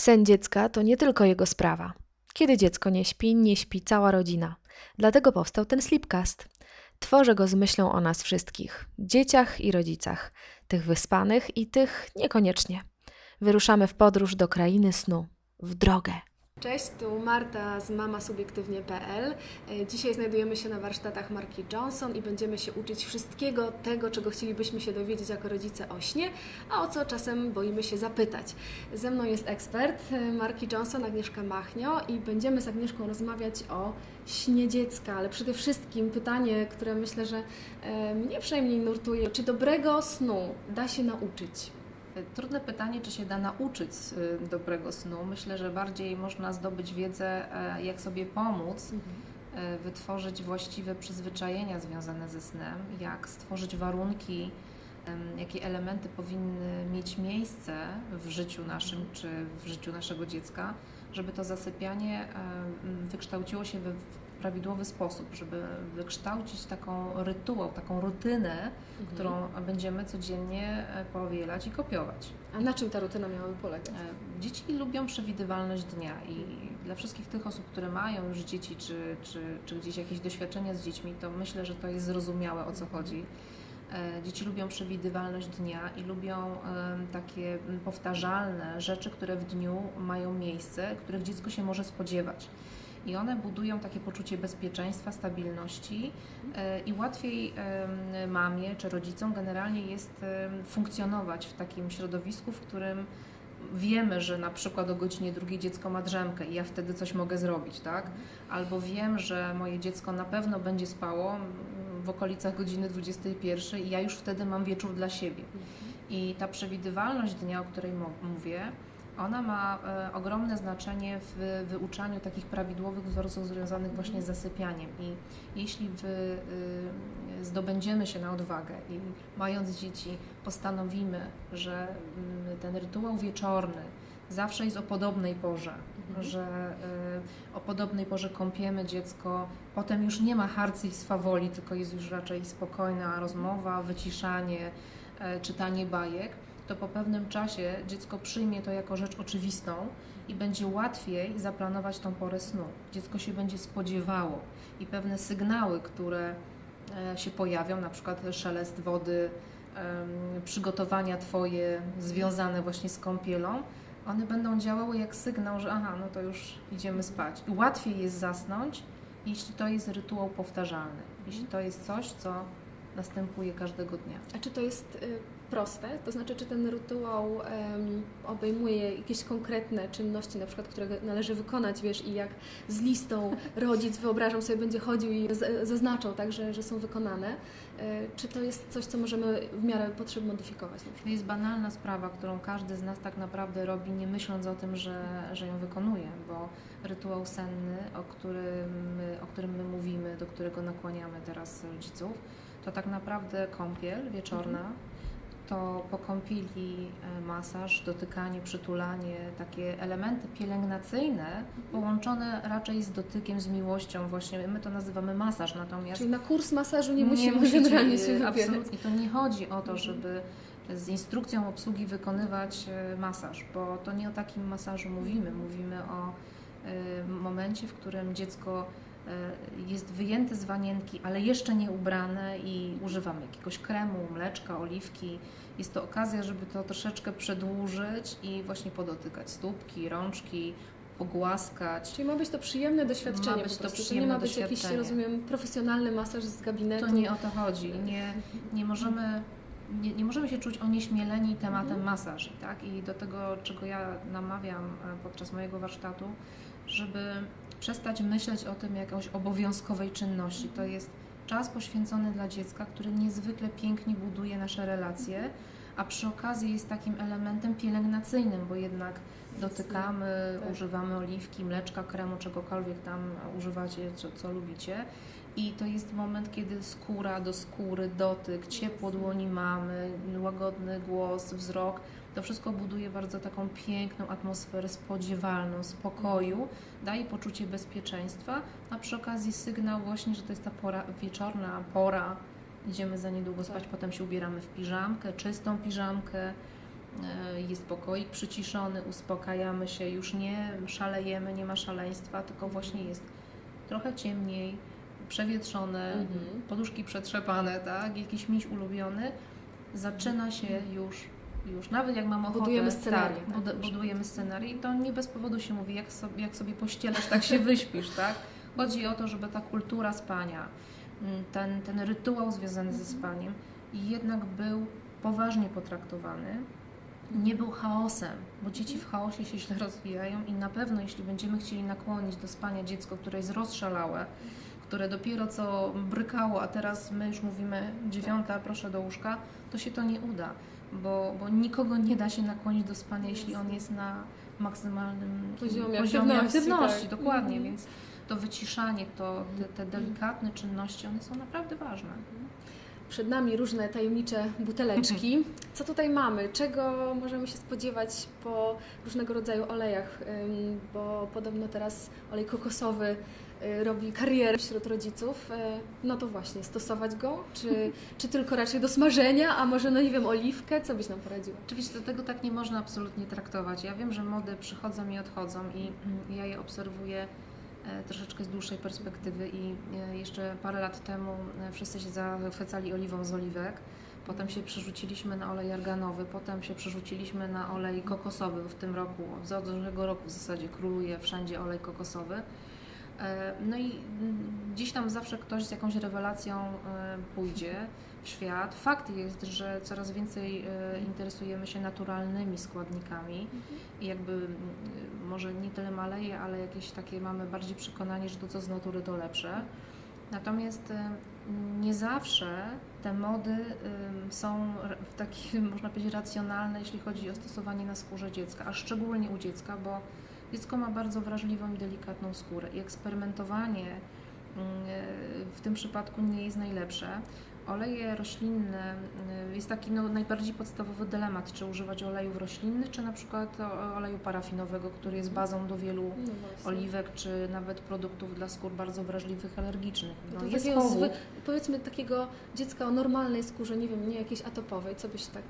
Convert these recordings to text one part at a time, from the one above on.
Sen dziecka to nie tylko jego sprawa. Kiedy dziecko nie śpi, nie śpi cała rodzina. Dlatego powstał ten Sleepcast. Tworzę go z myślą o nas wszystkich dzieciach i rodzicach, tych wyspanych i tych niekoniecznie. Wyruszamy w podróż do krainy snu, w drogę. Cześć, tu Marta z mamasubiektywnie.pl. E, Dzisiaj znajdujemy się na warsztatach marki Johnson i będziemy się uczyć wszystkiego tego, czego chcielibyśmy się dowiedzieć jako rodzice o śnie, a o co czasem boimy się zapytać. Ze mną jest ekspert e, marki Johnson, Agnieszka Machnio i będziemy z Agnieszką rozmawiać o śnie dziecka, ale przede wszystkim pytanie, które myślę, że e, mnie przynajmniej nurtuje, czy dobrego snu da się nauczyć? Trudne pytanie, czy się da nauczyć y, dobrego snu. Myślę, że bardziej można zdobyć wiedzę, e, jak sobie pomóc, e, wytworzyć właściwe przyzwyczajenia związane ze snem, jak stworzyć warunki, jakie elementy powinny mieć miejsce w życiu naszym czy w życiu naszego dziecka, żeby to zasypianie wykształciło się we prawidłowy sposób, żeby wykształcić taką rytuał, taką rutynę, którą będziemy codziennie e, powielać i kopiować. A na czym ta rutyna miałaby polegać? E, Dzieci lubią przewidywalność dnia i dla wszystkich tych osób, które mają już dzieci, czy, czy, czy gdzieś jakieś doświadczenia z dziećmi, to myślę, że to jest zrozumiałe o co chodzi. E, Dzieci lubią przewidywalność dnia i lubią takie powtarzalne rzeczy, które w dniu mają miejsce, których dziecko się może spodziewać. I one budują takie poczucie bezpieczeństwa, stabilności e, i łatwiej mamie czy rodzicom generalnie jest funkcjonować w takim środowisku, w którym wiemy, że na przykład o godzinie drugiej dziecko ma drzemkę i ja wtedy coś mogę zrobić, tak? Albo wiem, że moje dziecko na pewno będzie spało w okolicach godziny 21 i ja już wtedy mam wieczór dla siebie. I ta przewidywalność dnia, o której mówię, ona ma e, ogromne znaczenie w wyuczaniu takich prawidłowych wzorców związanych właśnie z zasypianiem. I jeśli wy, y, zdobędziemy się na odwagę i mając dzieci postanowimy, że mm, ten rytuał wieczorny zawsze jest o podobnej porze, że y, o podobnej porze kąpiemy dziecko, potem już nie ma harcy i swawoli, tylko jest już raczej spokojna rozmowa, wyciszanie, e, czytanie bajek, to po pewnym czasie dziecko przyjmie to jako rzecz oczywistą i będzie łatwiej zaplanować tą porę snu. Dziecko się będzie spodziewało i pewne sygnały, które e, się pojawią, na przykład szelest wody, przygotowania Twoje związane właśnie z kąpielą, one będą działały jak sygnał, że aha, no to już idziemy spać. I łatwiej jest zasnąć, jeśli to jest rytuał powtarzalny, jeśli to jest coś, co następuje każdego dnia. A czy to jest y, proste? To znaczy, czy ten rytuał em, obejmuje jakieś konkretne czynności, na przykład, które należy wykonać, wiesz, i jak z listą rodzic, wyobrażam sobie, będzie chodził i z, zaznaczał tak, że, że są wykonane? Y, czy to jest coś, co możemy w miarę potrzeb modyfikować? To jest banalna sprawa, którą każdy z nas tak naprawdę robi, nie myśląc o tym, że, że ją wykonuje, bo rytuał senny, o którym, o którym my mówimy, do którego nakłaniamy teraz rodziców, to tak naprawdę kąpiel wieczorna, to po kąpieli e, masaż, dotykanie, przytulanie, takie elementy pielęgnacyjne połączone raczej z dotykiem, z miłością właśnie, my to nazywamy masaż, natomiast Czyli na kurs masażu nie, musimy musicie, generalnie się wybierać. Absolutnie. To nie chodzi o to, żeby z instrukcją obsługi wykonywać e, masaż, bo to nie o takim masażu mówimy. Mówimy o e, momencie, w którym dziecko jest wyjęte z wanienki, ale jeszcze nie ubrane i używamy jakiegoś kremu, mleczka, oliwki. Jest to okazja, żeby to troszeczkę przedłużyć i właśnie podotykać stópki, rączki, pogłaskać. Czyli ma być to przyjemne doświadczenie Ma być to. To nie przyjemne ma być jakiś, rozumiem, profesjonalny masaż z gabinetu. To nie o to chodzi. Nie, nie, możemy, nie, nie możemy się czuć onieśmieleni tematem Mhm. masaży. Tak? I do tego, czego ja namawiam e, podczas mojego warsztatu, żeby przestać myśleć o tym jakąś obowiązkowej czynności. To jest czas poświęcony dla dziecka, który niezwykle pięknie buduje nasze relacje, a przy okazji jest takim elementem pielęgnacyjnym, bo jednak dotykamy, tak. używamy oliwki, mleczka, kremu, czegokolwiek tam używacie, co, co lubicie. I to jest moment, kiedy skóra do skóry, dotyk, ciepło dłoni mamy, łagodny głos, wzrok. To wszystko buduje bardzo taką piękną atmosferę spodziewalną, spokoju, daje poczucie bezpieczeństwa, a przy okazji sygnał właśnie, że to jest ta pora wieczorna pora. Idziemy za niedługo spać, Tak. potem się ubieramy w piżamkę, czystą piżamkę. e, jest pokoik przyciszony, uspokajamy się, już nie szalejemy, nie ma szaleństwa, tylko właśnie jest trochę ciemniej, przewietrzone, Mhm. poduszki przetrzepane, tak, jakiś miś ulubiony, zaczyna się już, już nawet jak mam ochotę, Budujemy scenarię, tak, tak, budujemy scenarię i to nie bez powodu się mówi, jak sobie, jak sobie pościelasz, tak się wyśpisz, tak. Chodzi o to, żeby ta kultura spania, mm, ten, ten rytuał związany ze spaniem jednak był poważnie potraktowany, nie był chaosem, bo dzieci w chaosie się źle rozwijają i na pewno jeśli będziemy chcieli nakłonić do spania dziecko, które jest rozszalałe, które dopiero co brykało, a teraz my już mówimy dziewiąta, proszę do łóżka, to się to nie uda, bo, bo nikogo nie da się nakłonić do spania, jeśli on jest na maksymalnym Poziomie poziomie aktywności, aktywności, tak. dokładnie, Mhm. więc to wyciszanie, to, te, te delikatne czynności, one są naprawdę ważne. Przed nami różne tajemnicze buteleczki. Co tutaj mamy? Czego możemy się spodziewać po różnego rodzaju olejach? Bo podobno teraz olej kokosowy robi karierę wśród rodziców. Y, No to właśnie, stosować go? Czy, czy tylko raczej do smażenia? A może, no nie wiem, oliwkę? Co byś nam poradziła? Oczywiście do tego tak nie można absolutnie traktować. Ja wiem, że mody przychodzą i odchodzą i mm, ja je obserwuję e, troszeczkę z dłuższej perspektywy i e, jeszcze parę lat temu e, wszyscy się zachwycali oliwą z oliwek. Potem się przerzuciliśmy na olej arganowy, potem się przerzuciliśmy na olej kokosowy. W tym roku, od zeszłego roku w zasadzie króluje wszędzie olej kokosowy. E, No i gdzieś tam zawsze ktoś z jakąś rewelacją e, pójdzie w świat. Fakt jest, że coraz więcej e, interesujemy się naturalnymi składnikami i jakby może nie tyle maleje, ale jakieś takie mamy bardziej przekonanie, że to co z natury to lepsze. Natomiast nie zawsze te mody są w takie, można powiedzieć, racjonalne, jeśli chodzi o stosowanie na skórze dziecka, a szczególnie u dziecka, bo dziecko ma bardzo wrażliwą i delikatną skórę i eksperymentowanie mm, e, w tym przypadku nie jest najlepsze. Oleje roślinne y, jest taki no, najbardziej podstawowy dylemat, czy używać olejów roślinnych, czy na przykład oleju parafinowego, który jest bazą do wielu No oliwek, czy nawet produktów dla skór bardzo wrażliwych, alergicznych. No No, to jest takiego zwy, powiedzmy takiego dziecka o normalnej skórze, nie wiem, nie jakiejś atopowej, co byś tak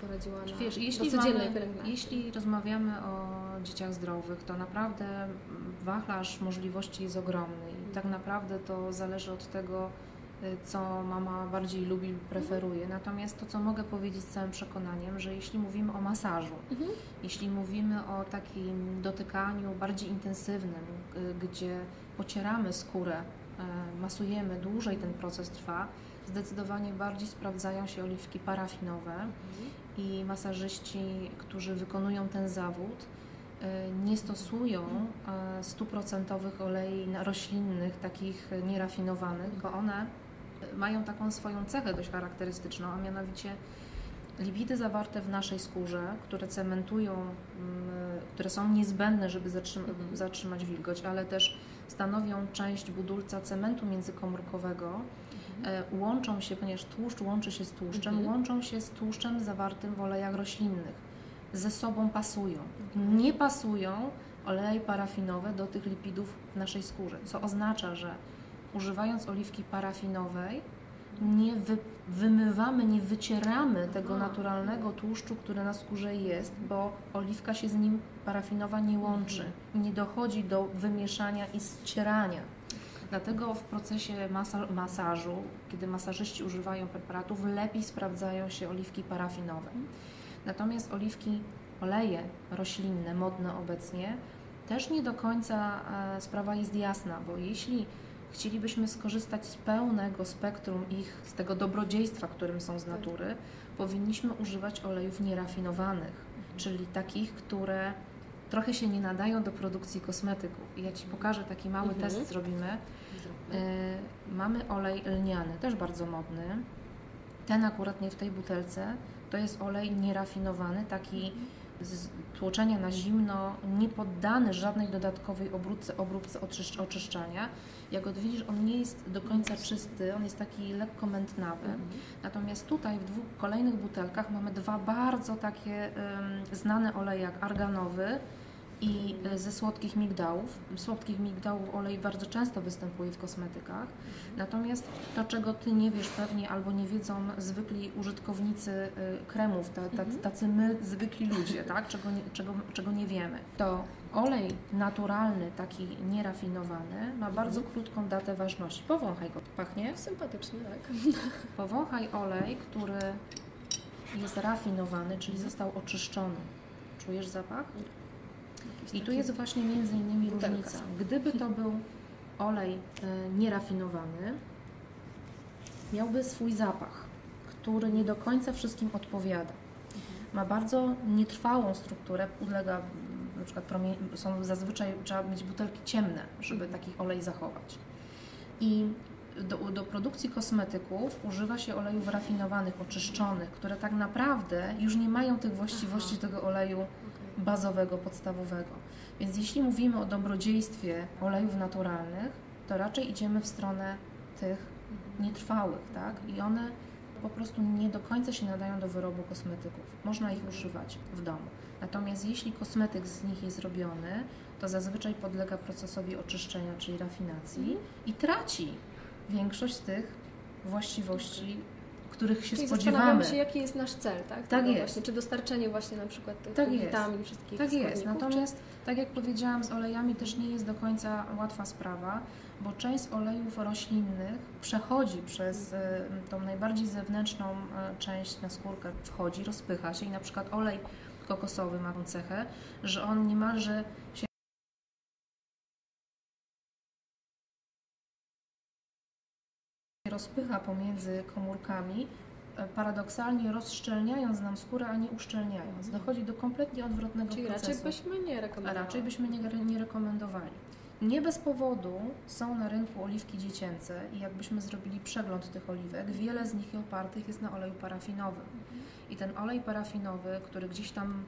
poradziła na, Wiesz, jeśli, do codziennej mamy, jeśli rozmawiamy o dzieciach zdrowych, to naprawdę wachlarz możliwości jest ogromny i tak naprawdę to zależy od tego, co mama bardziej lubi lub preferuje. Natomiast to, co mogę powiedzieć z całym przekonaniem, że jeśli mówimy o masażu, Mhm. jeśli mówimy o takim dotykaniu bardziej intensywnym, gdzie pocieramy skórę, y, masujemy, dłużej ten proces trwa, zdecydowanie bardziej sprawdzają się oliwki parafinowe i masażyści, którzy wykonują ten zawód, y, nie stosują y, stuprocentowych olei roślinnych, takich nierafinowanych, bo one mają taką swoją cechę dość charakterystyczną, a mianowicie lipidy zawarte w naszej skórze, które cementują, mm, które są niezbędne, żeby zatrzym- Mhm. zatrzymać wilgoć, ale też stanowią część budulca cementu międzykomórkowego, e, łączą się, ponieważ tłuszcz łączy się z tłuszczem, Mhm. łączą się z tłuszczem zawartym w olejach roślinnych. Ze sobą pasują. Mhm. Nie pasują oleje parafinowe do tych lipidów w naszej skórze, co oznacza, że używając oliwki parafinowej nie wy, wymywamy, nie wycieramy tego Aha. naturalnego tłuszczu, który na skórze jest, bo oliwka się z nim parafinowa nie łączy. Nie dochodzi do wymieszania i ścierania. Dlatego w procesie masa masażu, kiedy masażyści używają preparatów, lepiej sprawdzają się oliwki parafinowe. Natomiast oliwki, oleje roślinne, modne obecnie, też nie do końca e, sprawa jest jasna, bo jeśli chcielibyśmy skorzystać z pełnego spektrum ich, z tego dobrodziejstwa, którym są z natury, powinniśmy używać olejów nierafinowanych, czyli takich, które trochę się nie nadają do produkcji kosmetyków. I ja Ci pokażę taki mały Mhm. test zrobimy. Y, mamy olej lniany, też bardzo modny. Ten akurat nie w tej butelce. To jest olej nierafinowany, taki z tłoczenia na zimno, nie poddany żadnej dodatkowej obróbce, obróbce oczyszcz, oczyszczania. Jak widzisz, on nie jest do końca czysty, on jest taki lekko mętnawy. Mhm. Natomiast tutaj w dwóch kolejnych butelkach mamy dwa bardzo takie em, znane oleje, jak arganowy I e, ze słodkich migdałów. Słodkich migdałów olej bardzo często występuje w kosmetykach. Natomiast to, czego Ty nie wiesz pewnie albo nie wiedzą zwykli użytkownicy y, kremów, ta, tacy my, zwykli ludzie, tak? czego, nie, czego, czego nie wiemy, to olej naturalny, taki nierafinowany, ma bardzo krótką datę ważności. Powąchaj go. Pachnie? Sympatycznie, tak. Powąchaj olej, który jest rafinowany, czyli został oczyszczony. Czujesz zapach? I tu jest właśnie między innymi Butelka. różnica. Gdyby to był olej e, nierafinowany, miałby swój zapach, który nie do końca wszystkim odpowiada. Ma bardzo nietrwałą strukturę, ulega na przykład promie- są zazwyczaj trzeba mieć butelki ciemne, żeby taki olej zachować. I do, do produkcji kosmetyków używa się olejów rafinowanych, oczyszczonych, które tak naprawdę już nie mają tych właściwości tego oleju bazowego, podstawowego. Więc jeśli mówimy o dobrodziejstwie olejów naturalnych, to raczej idziemy w stronę tych nietrwałych, tak? I one po prostu nie do końca się nadają do wyrobu kosmetyków. Można ich używać w domu. Natomiast jeśli kosmetyk z nich jest robiony, to zazwyczaj podlega procesowi oczyszczenia, czyli rafinacji i traci większość z tych właściwości, których się Czyli spodziewamy. zastanawiamy się, jaki jest nasz cel, tak? Tak Tego jest. Właśnie, czy dostarczenie właśnie na przykład tych Tak jest. witamin, wszystkich Tak jest. Natomiast, tak jak powiedziałam, z olejami też nie jest do końca łatwa sprawa, bo część olejów roślinnych przechodzi przez y, tą najbardziej zewnętrzną y, część na skórkę, wchodzi, rozpycha się i na przykład olej kokosowy ma tą cechę, że on niemalże się rozpycha pomiędzy komórkami, e, paradoksalnie rozszczelniając nam skórę, a nie uszczelniając. Dochodzi do kompletnie odwrotnego Czyli procesu. raczej byśmy nie A rekomendowali. raczej byśmy nie, nie rekomendowali. Nie bez powodu są na rynku oliwki dziecięce i jakbyśmy zrobili przegląd tych oliwek, wiele z nich opartych jest na oleju parafinowym. I ten olej parafinowy, który gdzieś tam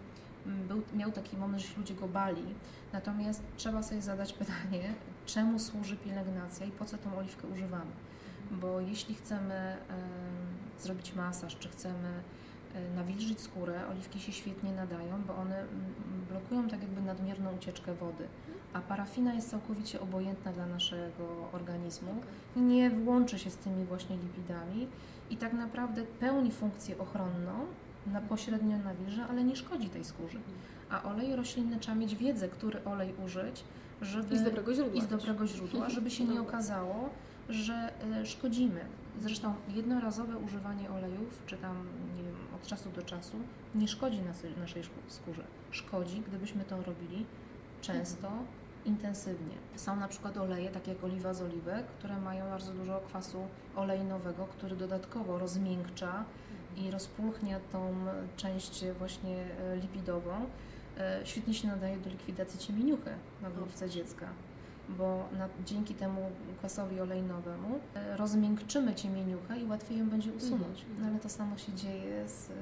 mm, był, miał taki moment, że ludzie go bali. Natomiast trzeba sobie zadać pytanie, czemu służy pielęgnacja i po co tą oliwkę używamy. Bo jeśli chcemy em, zrobić masaż, czy chcemy e, nawilżyć skórę, oliwki się świetnie nadają, bo one blokują tak jakby nadmierną ucieczkę wody. A parafina jest całkowicie obojętna dla naszego organizmu, nie łączy się z tymi właśnie lipidami i tak naprawdę pełni funkcję ochronną, na pośrednio nawilża, ale nie szkodzi tej skórze. A olej roślinny trzeba mieć wiedzę, który olej użyć, żeby I z dobrego źródła. i z dobrego źródła, żeby się nie okazało, że e, szkodzimy. Zresztą jednorazowe używanie olejów, czy tam nie wiem, od czasu do czasu, nie szkodzi nasy- naszej skórze. Szkodzi, gdybyśmy to robili często, intensywnie. Są na przykład oleje, takie jak oliwa z oliwek, które mają bardzo dużo kwasu olejnowego, który dodatkowo rozmiękcza i rozpulchnia tą część właśnie e, lipidową. E, Świetnie się nadaje do likwidacji ciemieniuchy na główce dziecka bo na, dzięki temu kwasowi olejnowemu e, rozmiękczymy ciemieniuchę i łatwiej ją będzie usunąć. Mhm. No ale to samo się dzieje z e,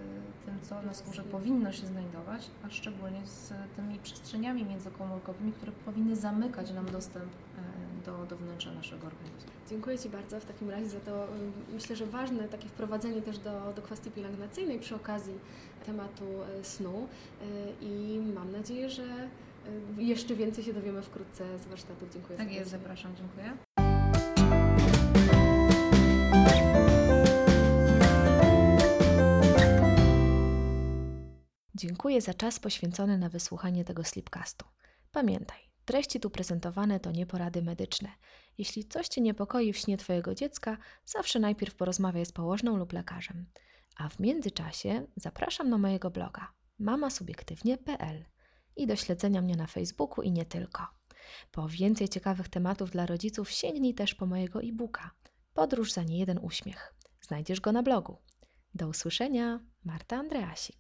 tym, co na skórze powinno się znajdować, a szczególnie z tymi przestrzeniami międzykomórkowymi, które powinny zamykać nam dostęp e, do, do wnętrza naszego organizmu. Dziękuję Ci bardzo w takim razie za to, myślę, że ważne takie wprowadzenie też do, do kwestii pielęgnacyjnej przy okazji tematu snu i mam nadzieję, że jeszcze więcej się dowiemy wkrótce z warsztatów. Dziękuję Tak jest, serdecznie. zapraszam, dziękuję. Dziękuję za czas poświęcony na wysłuchanie tego slipcastu. Pamiętaj, treści tu prezentowane to nie porady medyczne. Jeśli coś Cię niepokoi w śnie Twojego dziecka, zawsze najpierw porozmawiaj z położną lub lekarzem. A w międzyczasie zapraszam na mojego bloga mamasubiektywnie.pl i do śledzenia mnie na Facebooku i nie tylko. Po więcej ciekawych tematów dla rodziców sięgnij też po mojego e-booka Podróż za niejeden uśmiech. Znajdziesz go na blogu. Do usłyszenia, Marta Andreasik.